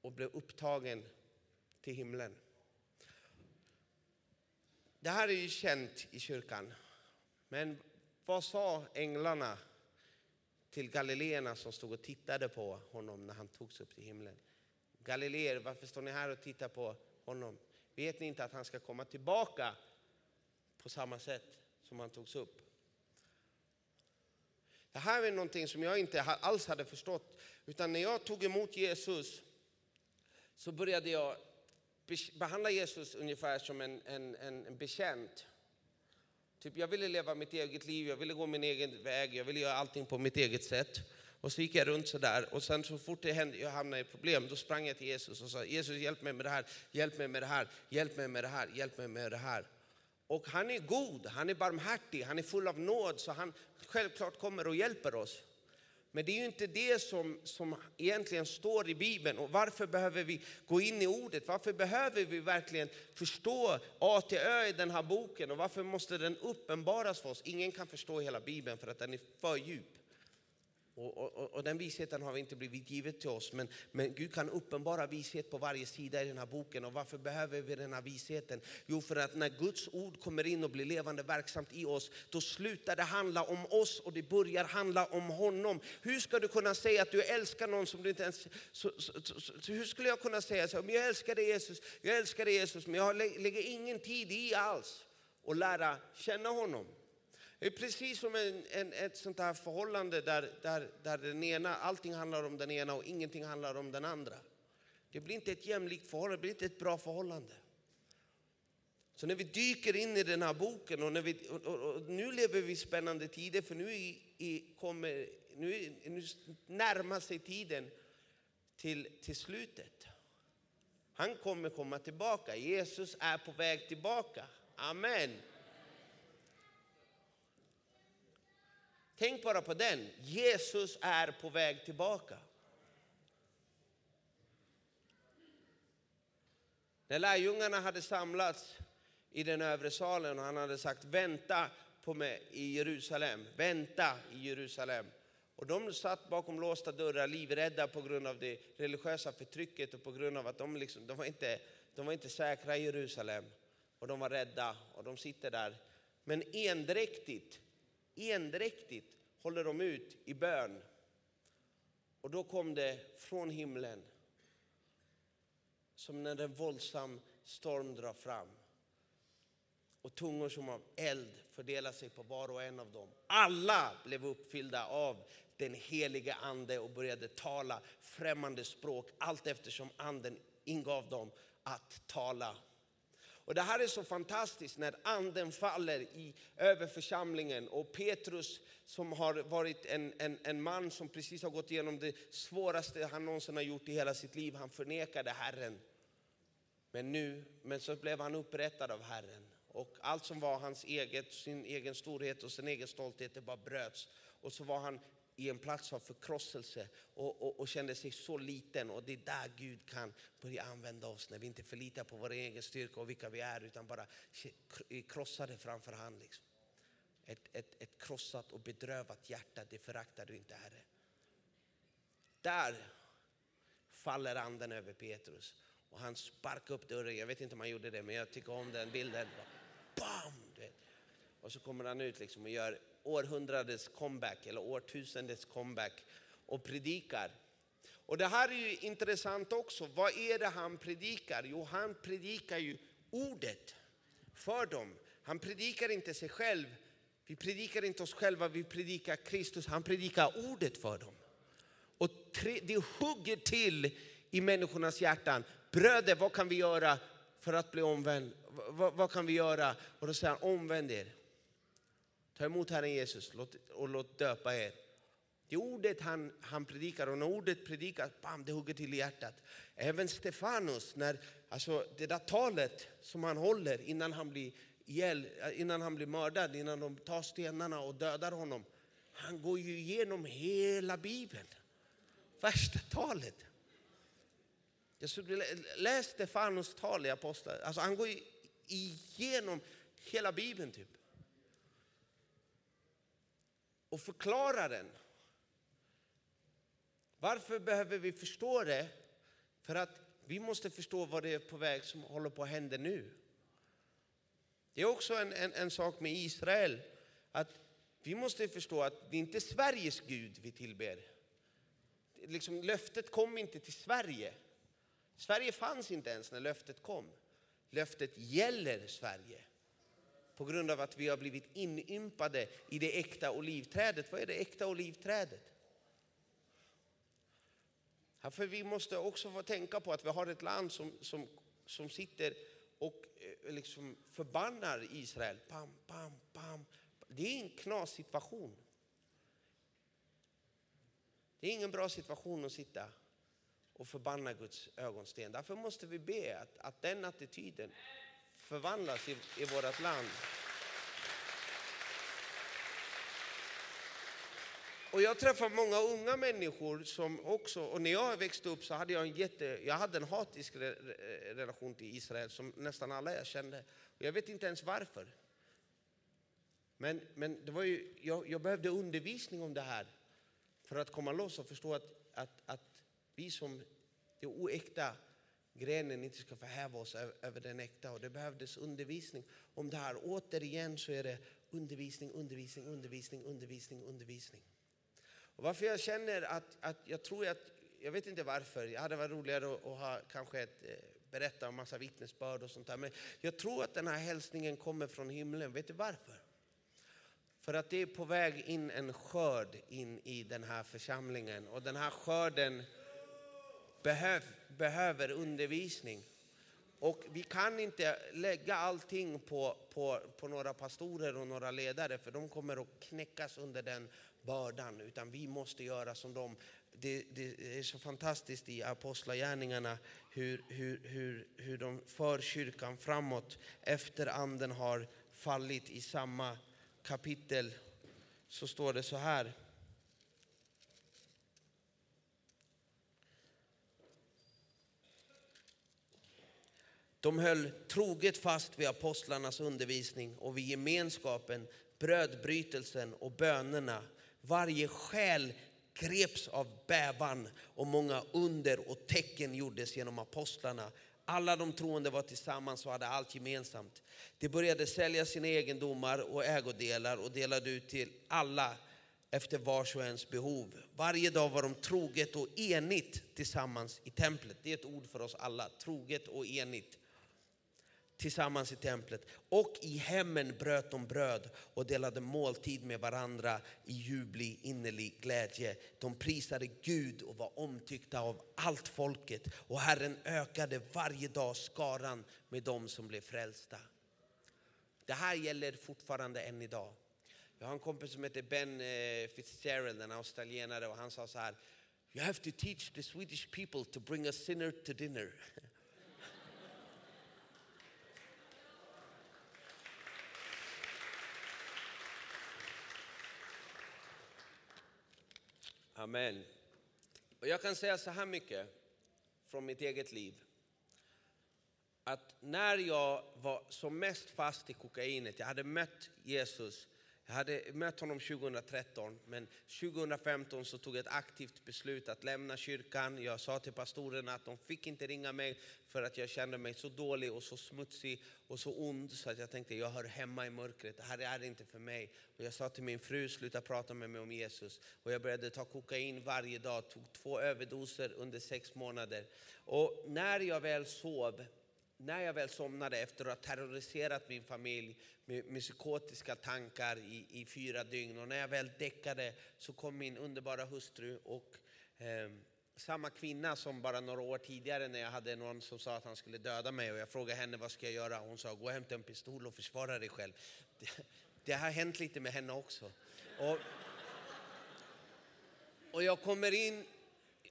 och blev upptagen till himlen. Det här är ju känt i kyrkan. Men vad sa änglarna till galileerna som stod och tittade på honom när han togs upp till himlen? Galileer, varför står ni här och tittar på honom? Vet ni inte att han ska komma tillbaka på samma sätt som han togs upp? Det här är någonting som jag inte alls hade förstått. Utan när jag tog emot Jesus så började jag behandla Jesus ungefär som en, en, en, en bekänt. Typ jag ville leva mitt eget liv, jag ville gå min egen väg, jag ville göra allting på mitt eget sätt. Och så gick jag runt sådär och sen så fort det hände, jag hamnade i problem, då sprang jag till Jesus och sa Jesus hjälp mig med det här, hjälp mig med det här, hjälp mig med det här, hjälp mig med det här. Och han är god, han är barmhärtig, han är full av nåd så han självklart kommer och hjälper oss. Men det är ju inte det som, som egentligen står i Bibeln. Och varför behöver vi gå in i ordet? Varför behöver vi verkligen förstå A till Ö i den här boken? Och varför måste den uppenbaras för oss? Ingen kan förstå hela Bibeln för att den är för djup. Och, och, och, den visheten har inte blivit givet till oss. Men, men Gud kan uppenbara vishet på varje sida i den här boken. Och varför behöver vi den här visheten? Jo, för att när Guds ord kommer in och blir levande verksamt i oss, då slutar det handla om oss och det börjar handla om honom. Hur ska du kunna säga att du älskar någon som du inte ens... Så, så, så, så hur skulle jag kunna säga så? här, jag älskar dig Jesus, jag älskar dig Jesus, men jag lägger ingen tid i alls att lära känna honom. Det är precis som en, en, ett sånt här förhållande där, där, där den ena, allting handlar om den ena och ingenting handlar om den andra. Det blir inte ett jämlikt förhållande, det blir inte ett bra förhållande. Så när vi dyker in i den här boken, och, när vi, och, och, och nu lever vi i spännande tider för nu, i, i, kommer, nu, nu närmar sig tiden till, till slutet. Han kommer komma tillbaka, Jesus är på väg tillbaka. Amen. Tänk bara på den. Jesus är på väg tillbaka. När lärjungarna hade samlats i den övre salen och han hade sagt vänta på mig i Jerusalem, vänta i Jerusalem. Och de satt bakom låsta dörrar livrädda på grund av det religiösa förtrycket och på grund av att de, liksom, de, var, inte, de var inte säkra i Jerusalem. Och de var rädda och de sitter där. Men endräktigt endräktigt håller de ut i bön. Och då kom det från himlen som när en våldsam storm drar fram och tungor som av eld fördelar sig på var och en av dem. Alla blev uppfyllda av den helige ande och började tala främmande språk allt eftersom anden ingav dem att tala. Och Det här är så fantastiskt när anden faller i, över församlingen och Petrus som har varit en, en, en man som precis har gått igenom det svåraste han någonsin har gjort i hela sitt liv. Han förnekade Herren. Men nu, men så blev han upprättad av Herren. Och allt som var hans eget, sin egen storhet och sin egen stolthet, det bara bröts. Och så var han i en plats av förkrosselse och, och, och, kände sig så liten. Och det är där Gud kan börja använda oss, när vi inte förlitar på vår egen styrka och vilka vi är, utan bara krossade framför han. Liksom. Ett, ett, ett krossat och bedrövat hjärta, det föraktar du inte Herre. Där faller anden över Petrus och han sparkar upp dörren. Jag vet inte om han gjorde det, men jag tycker om den bilden. Bam! Och så kommer han ut liksom och gör århundradets comeback eller årtusendets comeback och predikar. Och det här är ju intressant också. Vad är det han predikar? Jo, han predikar ju ordet för dem. Han predikar inte sig själv. Vi predikar inte oss själva, vi predikar Kristus. Han predikar ordet för dem. Och det hugger till i människornas hjärtan. Bröder, vad kan vi göra för att bli omvänd? Vad, vad kan vi göra? Och då säger han, omvänd er. Ta emot Herren Jesus och låt döpa er. Det är ordet han, han predikar och när ordet predikas, bam, det hugger till i hjärtat. Även Stefanus, när, alltså det där talet som han håller innan han blir ihjäl, innan han blir mördad, innan de tar stenarna och dödar honom. Han går ju igenom hela Bibeln. Värsta talet. Jag skulle läs Stefanus tal i Apostlar. Alltså han går igenom hela Bibeln typ och förklara den. Varför behöver vi förstå det? För att vi måste förstå vad det är på väg som håller på att hända nu. Det är också en, en, en sak med Israel, att vi måste förstå att det inte är Sveriges Gud vi tillber. Liksom, löftet kom inte till Sverige. Sverige fanns inte ens när löftet kom. Löftet gäller Sverige på grund av att vi har blivit inympade i det äkta olivträdet. Vad är det äkta olivträdet? för vi måste också få tänka på att vi har ett land som, som, som sitter och eh, liksom förbannar Israel. Pam, pam, pam. Det är en knas situation. Det är ingen bra situation att sitta och förbanna Guds ögonsten. Därför måste vi be att, att den attityden förvandlas i, i vårt land. Och jag träffar många unga människor som också, och när jag växte upp så hade jag en jätte, jag hade en hatisk relation till Israel som nästan alla jag kände. Och jag vet inte ens varför. Men, men det var ju, jag, jag behövde undervisning om det här för att komma loss och förstå att, att, att vi som det oäkta grenen inte ska förhäva oss över den äkta. Och det behövdes undervisning om det här. Återigen så är det undervisning, undervisning, undervisning, undervisning, undervisning. Och varför jag känner att, att jag tror att, jag vet inte varför, jag hade varit roligare att, att ha kanske ett, eh, berätta om massa vittnesbörd och sånt där. Men jag tror att den här hälsningen kommer från himlen. Vet du varför? För att det är på väg in en skörd in i den här församlingen. Och den här skörden behöv, behöver undervisning. Och vi kan inte lägga allting på, på, på några pastorer och några ledare för de kommer att knäckas under den bördan. Utan vi måste göra som de. Det, det är så fantastiskt i Apostlagärningarna hur, hur, hur, hur de för kyrkan framåt efter anden har fallit i samma kapitel. Så står det så här. De höll troget fast vid apostlarnas undervisning och vid gemenskapen, brödbrytelsen och bönerna. Varje själ greps av bävan och många under och tecken gjordes genom apostlarna. Alla de troende var tillsammans och hade allt gemensamt. De började sälja sina egendomar och ägodelar och delade ut till alla efter vars och ens behov. Varje dag var de troget och enigt tillsammans i templet. Det är ett ord för oss alla, troget och enigt tillsammans i templet. Och i hemmen bröt de bröd och delade måltid med varandra i ljuvlig innerlig glädje. De prisade Gud och var omtyckta av allt folket. Och Herren ökade varje dag skaran med dem som blev frälsta. Det här gäller fortfarande än idag. Jag har en kompis som heter Ben eh, Fitzgerald, en australienare, och han sa så här. You have to teach the Swedish people to bring a sinner to dinner. (laughs) Amen. Och jag kan säga så här mycket från mitt eget liv. Att när jag var som mest fast i kokainet, jag hade mött Jesus jag hade mött honom 2013, men 2015 så tog jag ett aktivt beslut att lämna kyrkan. Jag sa till pastorerna att de fick inte ringa mig för att jag kände mig så dålig och så smutsig och så ond så att jag tänkte jag hör hemma i mörkret, det här är inte för mig. Och jag sa till min fru, sluta prata med mig om Jesus. Och jag började ta kokain varje dag, tog två överdoser under sex månader. Och när jag väl sov när jag väl somnade efter att ha terroriserat min familj med, med psykotiska tankar i, i, fyra dygn och när jag väl däckade så kom min underbara hustru och eh, samma kvinna som bara några år tidigare när jag hade någon som sa att han skulle döda mig och jag frågade henne vad ska jag göra? Hon sa gå och hämta en pistol och försvara dig själv. Det, det har hänt lite med henne också. Och, och jag kommer in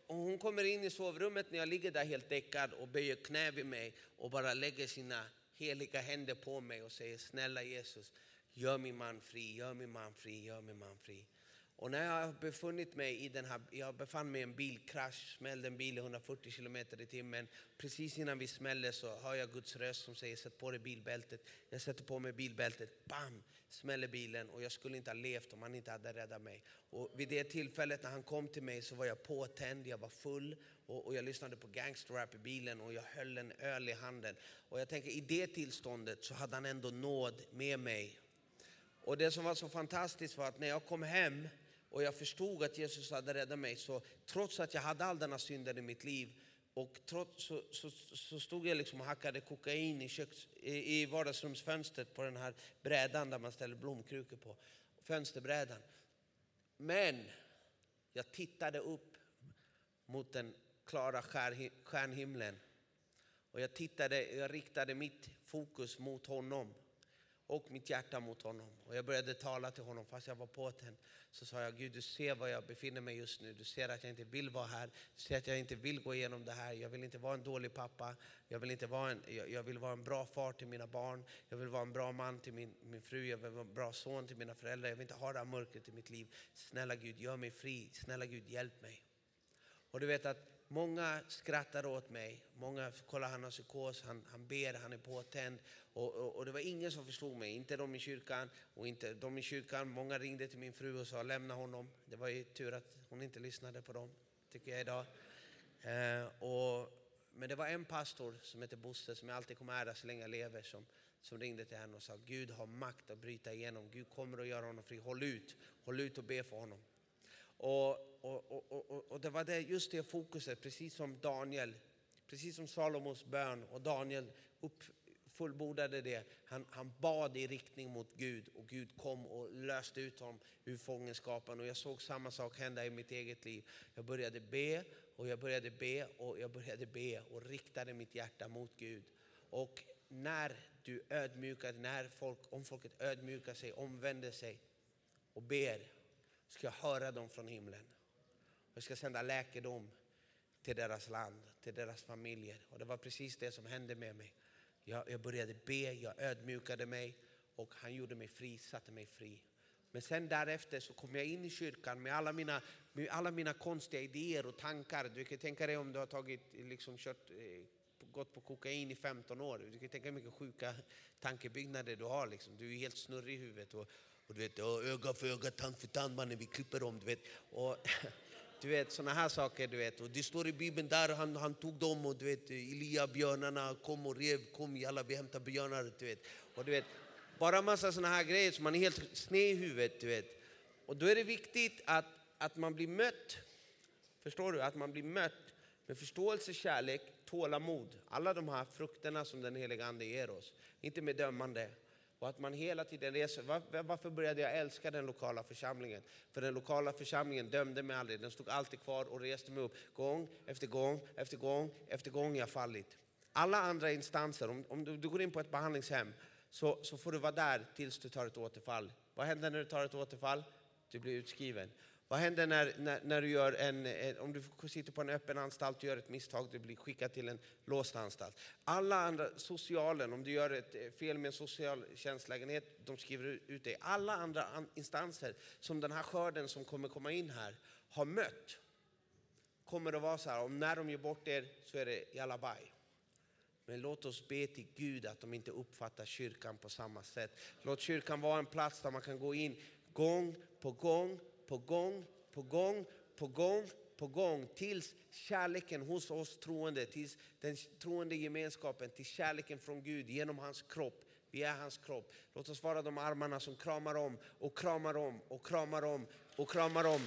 och hon kommer in i sovrummet när jag ligger där helt däckad och böjer knä vid mig och bara lägger sina heliga händer på mig och säger snälla Jesus, gör min man fri, gör min man fri, gör min man fri. Och när jag befunnit mig i den här, jag befann mig i en bilkrasch, smällde en bil i 140 km i timmen. Precis innan vi smällde så hör jag Guds röst som säger sätt på dig bilbältet. Jag sätter på mig bilbältet, bam, smäller bilen och jag skulle inte ha levt om han inte hade räddat mig. Och vid det tillfället när han kom till mig så var jag påtänd, jag var full och, och jag lyssnade på gangsterrap i bilen och jag höll en öl i handen. Och jag tänker i det tillståndet så hade han ändå nåd med mig. Och det som var så fantastiskt var att när jag kom hem och jag förstod att Jesus hade räddat mig. Så trots att jag hade all denna synden i mitt liv och trots, så, så, så, stod jag liksom och hackade kokain i, köks, i, i vardagsrumsfönstret på den här brädan där man ställer blomkrukor på. Fönsterbrädan. Men jag tittade upp mot den klara stjärnhimlen. Och jag, tittade, jag riktade mitt fokus mot honom och mitt hjärta mot honom. Och jag började tala till honom fast jag var påtänd. Så sa jag, Gud du ser var jag befinner mig just nu. Du ser att jag inte vill vara här. Du ser att jag inte vill gå igenom det här. Jag vill inte vara en dålig pappa. Jag vill, inte vara en, jag vill vara en bra far till mina barn. Jag vill vara en bra man till min, min fru. Jag vill vara en bra son till mina föräldrar. Jag vill inte ha det här mörkret i mitt liv. Snälla Gud, gör mig fri. Snälla Gud, hjälp mig. Och du vet att Många skrattar åt mig. Många kollar han har psykos, han, han ber, han är påtänd. Och, och, och, det var ingen som förstod mig, inte de i kyrkan. Och inte de i kyrkan. Många ringde till min fru och sa lämna honom. Det var ju tur att hon inte lyssnade på dem, tycker jag idag. Eh, och, men det var en pastor som heter Bosse, som jag alltid kommer ära så länge jag lever, som, som ringde till henne och sa Gud har makt att bryta igenom. Gud kommer att göra honom fri. Håll ut, håll ut och be för honom. Och, och, och, och, det var det, just det fokuset, precis som Daniel, precis som Salomos bön och Daniel upp, fullbordade det. Han, han bad i riktning mot Gud och Gud kom och löste ut honom ur fångenskapen. Och jag såg samma sak hända i mitt eget liv. Jag började be och jag började be och jag började be och riktade mitt hjärta mot Gud. Och när du ödmjukar, när folk, om folket ödmjukar sig, omvänder sig och ber, ska jag höra dem från himlen. Jag ska sända läkedom till deras land, till deras familjer. Och det var precis det som hände med mig. Jag, jag började be, jag ödmjukade mig och han gjorde mig fri, satte mig fri. Men sen därefter så kom jag in i kyrkan med alla mina, med alla mina konstiga idéer och tankar. Du kan tänka dig om du har tagit, liksom, kört, eh, gått på kokain i 15 år. Du kan tänka dig hur mycket sjuka tankebyggnader du har. Liksom. Du är helt snurrig i huvudet. Och, och du vet, öga för öga, tand för tand mannen, vi klipper dem. Du vet. Och, (laughs) du vet, såna här saker. Du vet. Och det står i Bibeln där han, han tog dem och du vet, Elia, björnarna kom och rev, kom alla vi hämtar björnar. Du vet. Och du vet, bara massa såna här grejer så man är helt sned i huvudet. Du vet. och då är det viktigt att, att man blir mött, förstår du? Att man blir mött med förståelse, kärlek, tålamod. Alla de här frukterna som den heliga Ande ger oss. Inte med dömande. Och att man hela tiden reser. Varför började jag älska den lokala församlingen? För den lokala församlingen dömde mig aldrig. Den stod alltid kvar och reste mig upp. Gång efter gång efter gång efter gång jag fallit. Alla andra instanser, om, om du, du, går in på ett behandlingshem så, så får du vara där tills du tar ett återfall. Vad händer när du tar ett återfall? Du blir utskriven. Vad händer när, när, när du gör en, eh, om du sitter på en öppen anstalt och gör ett misstag, du blir skickad till en låst anstalt. Alla andra, socialen, om du gör ett eh, fel med en socialtjänstlägenhet, de skriver ut dig. Alla andra instanser som den här skörden som kommer komma in här har mött, kommer att vara så här, om när de ger bort er så är det jalabaj. Men låt oss be till Gud att de inte uppfattar kyrkan på samma sätt. Låt kyrkan vara en plats där man kan gå in gång på gång på gång, på gång, på gång, på gång tills kärleken hos oss troende, tills den troende gemenskapen, till kärleken från Gud genom hans kropp. Vi är hans kropp. Låt oss vara de armarna som kramar om och kramar om och kramar om och kramar om.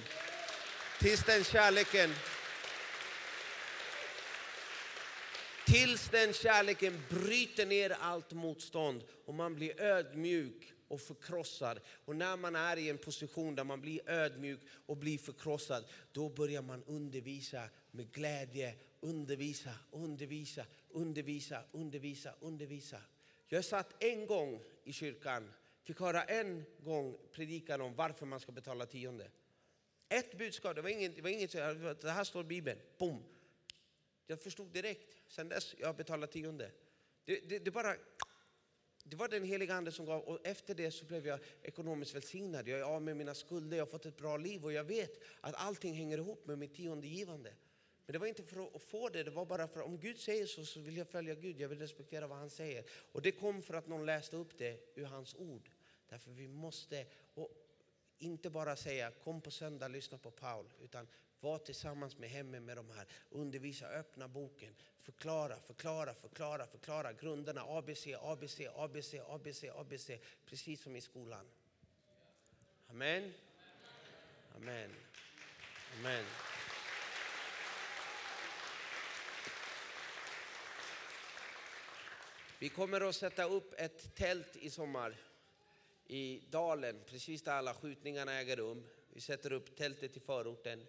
Tills den kärleken Tills den kärleken bryter ner allt motstånd och man blir ödmjuk och förkrossad. Och när man är i en position där man blir ödmjuk och blir förkrossad, då börjar man undervisa med glädje. Undervisa, undervisa, undervisa, undervisa, undervisa. Jag satt en gång i kyrkan, fick höra en gång predikan om varför man ska betala tionde. Ett budskap, det var inget, det var inget det här står i Bibeln, boom. Jag förstod direkt, sen dess jag har betalat tionde. Det, det, det bara det var den heliga Ande som gav och efter det så blev jag ekonomiskt välsignad. Jag är av med mina skulder, jag har fått ett bra liv och jag vet att allting hänger ihop med mitt tiondegivande. Men det var inte för att få det, det var bara för att om Gud säger så så vill jag följa Gud, jag vill respektera vad han säger. Och det kom för att någon läste upp det ur hans ord. Därför vi måste, och inte bara säga kom på söndag, lyssna på Paul, utan var tillsammans med hemmen med de här, undervisa, öppna boken, förklara, förklara, förklara, förklara grunderna ABC, ABC, ABC, ABC, ABC, precis som i skolan. Amen. Amen. Amen. Vi kommer att sätta upp ett tält i sommar i dalen, precis där alla skjutningarna äger rum. Vi sätter upp tältet i förorten.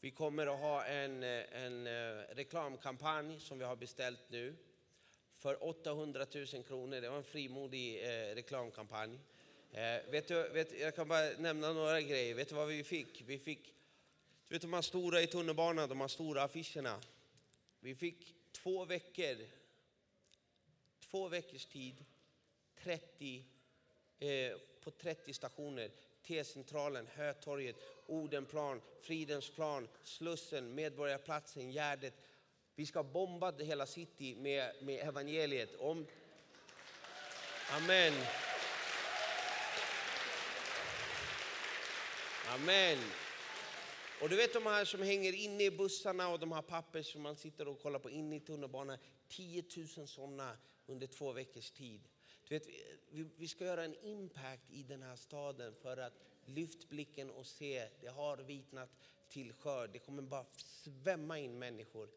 Vi kommer att ha en, eh, en eh, reklamkampanj som vi har beställt nu för 800 000 kronor. Det var en frimodig eh, reklamkampanj. Eh, vet du, vet, jag kan bara nämna några grejer. Vet du vad vi fick? Vi fick du vet de här stora i tunnelbanan, de här stora affischerna. Vi fick två veckor, två veckors tid, 30, eh, på 30 stationer. T-centralen, Hötorget, Odenplan, Fridensplan, Slussen, Medborgarplatsen, Gärdet. Vi ska bomba hela city med, med evangeliet. Om... Amen. Amen. Och du vet de här som hänger inne i bussarna och de här papper som man sitter och kollar på inne i tunnelbanan. 10 000 sådana under två veckors tid. Du vet, vi, vi ska göra en impact i den här staden för att lyft blicken och se, det har vitnat till skörd. Det kommer bara svämma in människor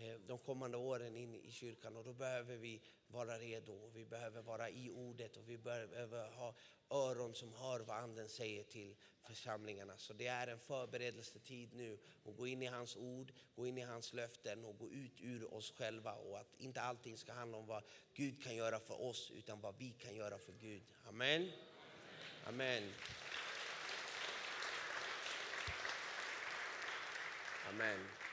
Eh, de kommande åren in i kyrkan och då behöver vi vara redo. Vi behöver vara i ordet och vi behöver ha öron som hör vad anden säger till församlingarna. Så det är en förberedelsetid nu att gå in i hans ord, gå in i hans löften och gå ut ur oss själva och att inte allting ska handla om vad Gud kan göra för oss utan vad vi kan göra för Gud. Amen. Amen. Amen.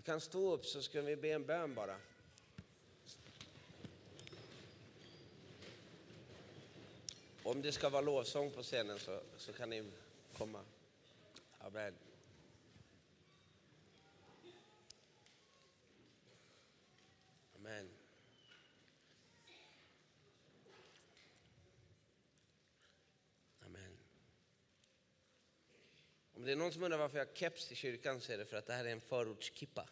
Vi kan stå upp så ska vi be en bön bara. Om det ska vara lovsång på scenen så, så kan ni komma. Amen. Amen. Om det är någon som undrar varför jag har keps i kyrkan så är det för att det här är en förortskippa.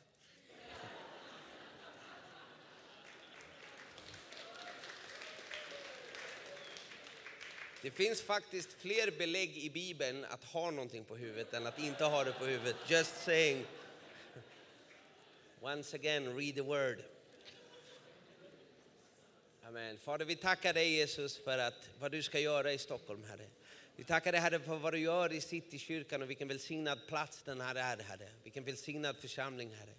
Det finns faktiskt fler belägg i Bibeln att ha någonting på huvudet än att inte ha det på huvudet. Just saying. Once again, read the word. Amen. Fader, vi tackar dig Jesus för att, vad du ska göra i Stockholm, Herre. Vi tackar dig Herre för vad du gör i Citykyrkan och vilken välsignad plats den här är, Herre. Vilken välsignad församling, Herre.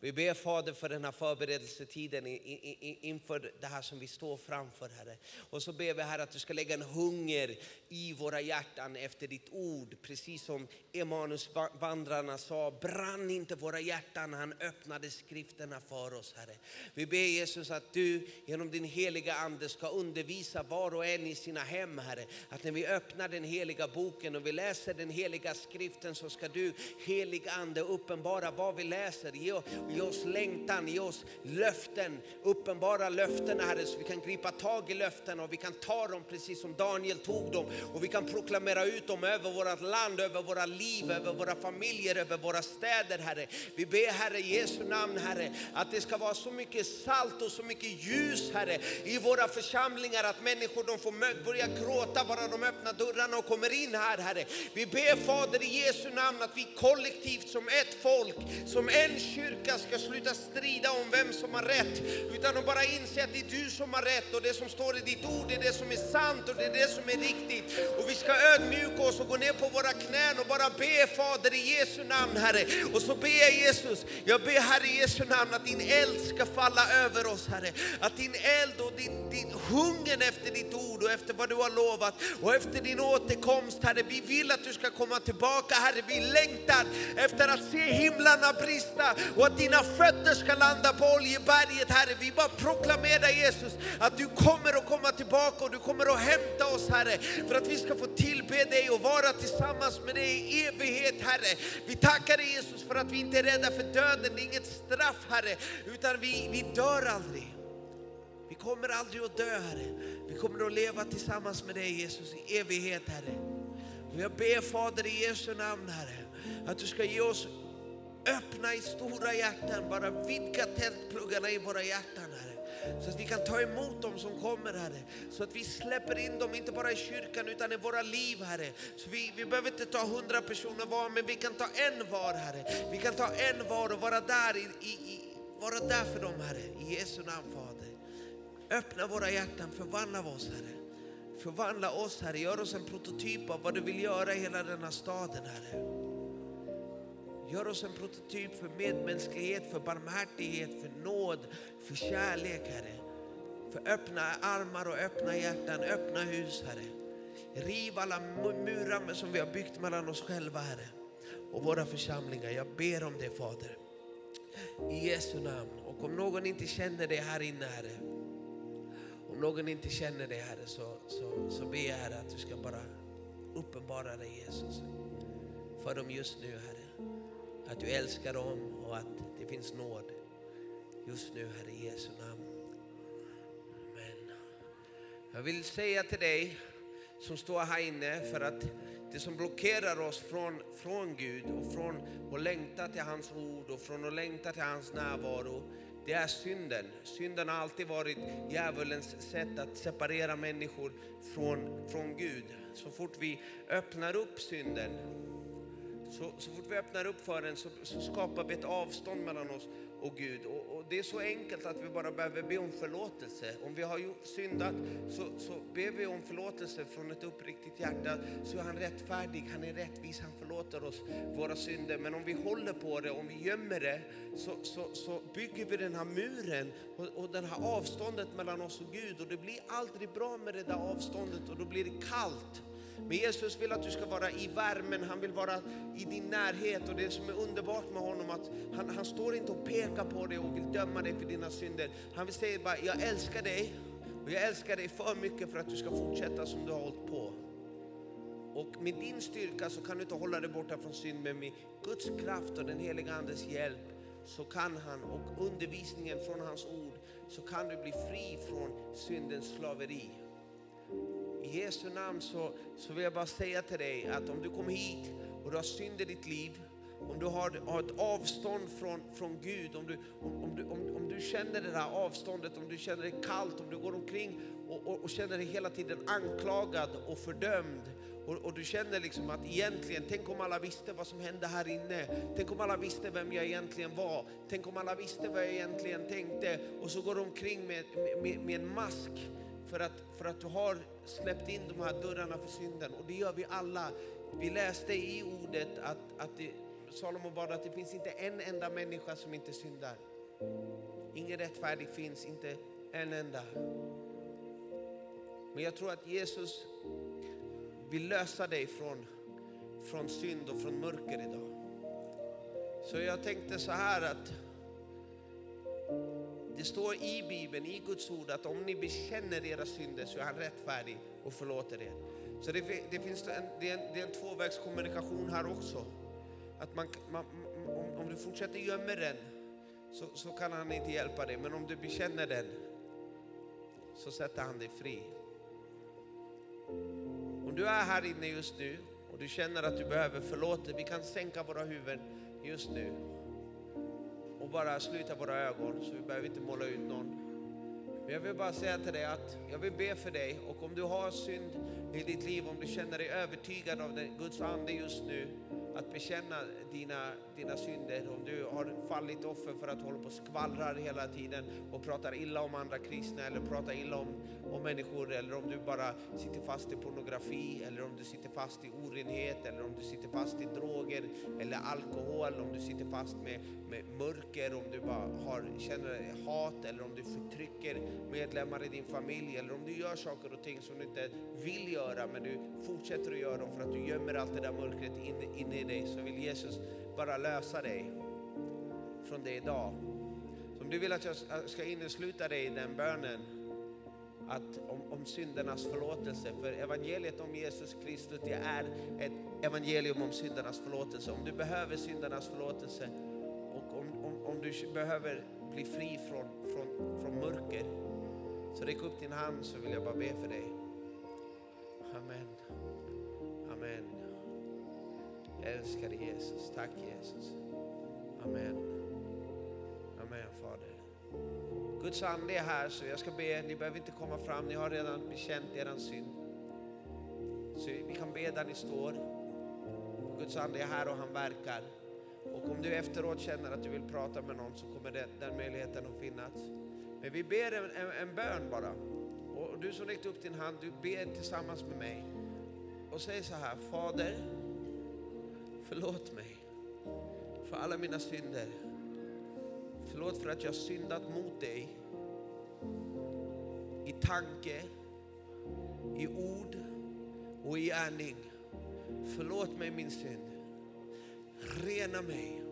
Vi ber Fader för den här förberedelsetiden inför det här som vi står framför Herre. Och så ber vi Herre att du ska lägga en hunger i våra hjärtan efter ditt ord. Precis som Emanuus vandrarna sa, brann inte våra hjärtan när han öppnade skrifterna för oss Herre. Vi ber Jesus att du genom din heliga Ande ska undervisa var och en i sina hem Herre. Att när vi öppnar den heliga boken och vi läser den heliga skriften så ska du helig Ande uppenbara vad vi läser i oss längtan, i oss löften, uppenbara löften Herre så vi kan gripa tag i löften och vi kan ta dem precis som Daniel tog dem och vi kan proklamera ut dem över vårt land, över våra liv, över våra familjer, över våra städer Herre. Vi ber Herre i Jesu namn Herre att det ska vara så mycket salt och så mycket ljus Herre i våra församlingar att människor de får börja gråta bara de öppnar dörrarna och kommer in här Herre. Vi ber Fader i Jesu namn att vi kollektivt som ett folk, som en kyrka ska sluta strida om vem som har rätt utan att bara inse att det är du som har rätt och det som står i ditt ord är det som är sant och det är det som är riktigt. Och vi ska ödmjuka oss och gå ner på våra knän och bara be Fader i Jesu namn Herre. Och så ber jag Jesus, jag ber Herre i Jesu namn att din eld ska falla över oss Herre. Att din eld och din, din hungern efter ditt ord och efter vad du har lovat och efter din återkomst Herre. Vi vill att du ska komma tillbaka Herre. Vi längtar efter att se himlarna brista och att din dina fötter ska landa på Oljeberget Herre. Vi bara proklamerar Jesus att du kommer att komma tillbaka och du kommer att hämta oss Herre. För att vi ska få tillbe dig och vara tillsammans med dig i evighet, Herre. Vi tackar dig Jesus för att vi inte är rädda för döden, det är inget straff Herre, utan vi, vi dör aldrig. Vi kommer aldrig att dö Herre. Vi kommer att leva tillsammans med dig Jesus i evighet Herre. Och jag ber Fader i Jesu namn Herre, att du ska ge oss öppna i stora hjärtan, bara vidga tältpluggarna i våra hjärtan Herre. Så att vi kan ta emot dem som kommer Herre. Så att vi släpper in dem, inte bara i kyrkan utan i våra liv Herre. Så vi, vi behöver inte ta hundra personer var, men vi kan ta en var Herre. Vi kan ta en var och vara där, i, i, vara där för dem Herre. I Jesu namn Fader. Öppna våra hjärtan, förvandla oss Herre. Förvandla oss Herre, gör oss en prototyp av vad du vill göra i hela denna staden Herre. Gör oss en prototyp för medmänsklighet, för barmhärtighet, för nåd, för kärlek Herre. För öppna armar och öppna hjärtan, öppna hus Herre. Riv alla murar som vi har byggt mellan oss själva Herre och våra församlingar. Jag ber om det Fader. I Jesu namn. Och om någon inte känner det här inne Herre. Om någon inte känner det Herre så, så, så ber jag Herre att du ska bara uppenbara dig Jesus för dem just nu Herre. Att du älskar dem och att det finns nåd just nu, Herre i Jesu namn. Amen. Jag vill säga till dig som står här inne för att det som blockerar oss från, från Gud och från att längta till hans ord och från att längta till hans närvaro, det är synden. Synden har alltid varit djävulens sätt att separera människor från, från Gud. Så fort vi öppnar upp synden så, så fort vi öppnar upp för den så, så skapar vi ett avstånd mellan oss och Gud. Och, och, det är så enkelt att vi bara behöver be om förlåtelse. Om vi har gjort, syndat så, så ber vi om förlåtelse från ett uppriktigt hjärta så är han rättfärdig, han är rättvis, han förlåter oss våra synder. Men om vi håller på det, om vi gömmer det så, så, så bygger vi den här muren och, och det här avståndet mellan oss och Gud och det blir aldrig bra med det där avståndet och då blir det kallt. Men Jesus vill att du ska vara i värmen, han vill vara i din närhet och det som är underbart med honom att han, han står inte och pekar på dig och vill döma dig för dina synder. Han vill säga bara, jag älskar dig och jag älskar dig för mycket för att du ska fortsätta som du har hållit på. Och med din styrka så kan du inte hålla dig borta från synd, men med Guds kraft och den heliga Andes hjälp så kan han, och undervisningen från hans ord, så kan du bli fri från syndens slaveri. I Jesu namn så, så vill jag bara säga till dig att om du kommer hit och du har synd i ditt liv om du har, har ett avstånd från, från Gud, om du, om, om, du, om, om du känner det där avståndet, om du känner dig kallt, om du går omkring och, och, och känner dig hela tiden anklagad och fördömd och, och, du känner liksom att egentligen, tänk om alla visste vad som hände här inne. Tänk om alla visste vem jag egentligen var. Tänk om alla visste vad jag egentligen tänkte. Och så går du omkring med, med, med en mask för att, för att du har släppt in de här dörrarna för synden. Och det gör vi alla. Vi läste i ordet att, att det, Salomo bad att det finns inte en enda människa som inte syndar. Ingen rättfärdig finns, inte en enda. Men jag tror att Jesus vill lösa dig från, från synd och från mörker idag. Så jag tänkte så här att det står i Bibeln, i Guds ord, att om ni bekänner era synder så är han rättfärdig och förlåter er. Så det, det finns en, det är en, det är en tvåvägskommunikation här också. Att man, man om, om, du fortsätter gömma den så, så kan han inte hjälpa dig, men om du bekänner den så sätter han dig fri. Om du är här inne just nu och du känner att du behöver förlåtelse, vi kan sänka våra huvuden just nu och bara sluta våra ögon så vi behöver inte måla ut någon. Men jag vill bara säga till dig att jag vill be för dig och om du har synd i ditt liv, om du känner dig övertygad av Guds ande just nu, att bekänna dina, dina synder, om du har fallit offer för att hålla på och skvallrar hela tiden och pratar illa om andra kristna eller pratar illa om, om människor eller om du bara sitter fast i pornografi eller om du sitter fast i orenhet eller om du sitter fast i droger eller alkohol, om du sitter fast med, med mörker, om du bara har, känner hat eller om du förtrycker medlemmar i din familj eller om du gör saker och ting som du inte vill göra men du fortsätter att göra dem för att du gömmer allt det där mörkret inne in i dig så vill Jesus bara lösa dig från det idag. Så om du vill att jag ska innesluta dig i den bönen att om, om syndernas förlåtelse. För evangeliet om Jesus Kristus det är ett evangelium om syndernas förlåtelse. Om du behöver syndernas förlåtelse och om, om, om du behöver bli fri från, från, från mörker så räck upp din hand så vill jag bara be för dig. Amen. Amen. Jag älskar Jesus. Tack Jesus. Amen. Amen Fader. Guds ande är här så jag ska be, ni behöver inte komma fram, ni har redan bekänt er synd. Så vi kan be där ni står. Guds ande är här och han verkar. Och om du efteråt känner att du vill prata med någon så kommer det, den möjligheten att finnas. Men vi ber en, en, en bön bara. Och du som räckte upp din hand, du ber tillsammans med mig. Och säger så här, Fader, förlåt mig för alla mina synder. Förlåt för att jag syndat mot dig i tanke, i ord och i gärning. Förlåt mig min synd. Rena mig.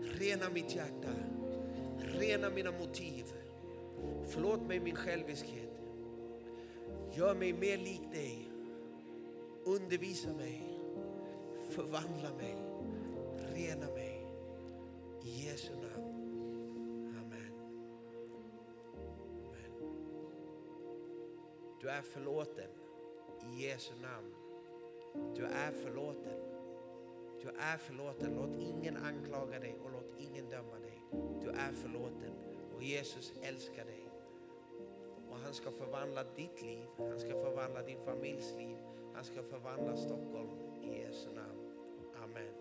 Rena mitt hjärta. Rena mina motiv. Förlåt mig min själviskhet. Gör mig mer lik dig. Undervisa mig. Förvandla mig. Rena mig. I Jesu namn. Du är förlåten. I Jesu namn. Du är förlåten. Du är förlåten. Låt ingen anklaga dig och låt ingen döma dig. Du är förlåten och Jesus älskar dig. Och han ska förvandla ditt liv, han ska förvandla din familjs liv, han ska förvandla Stockholm i Jesu namn. Amen.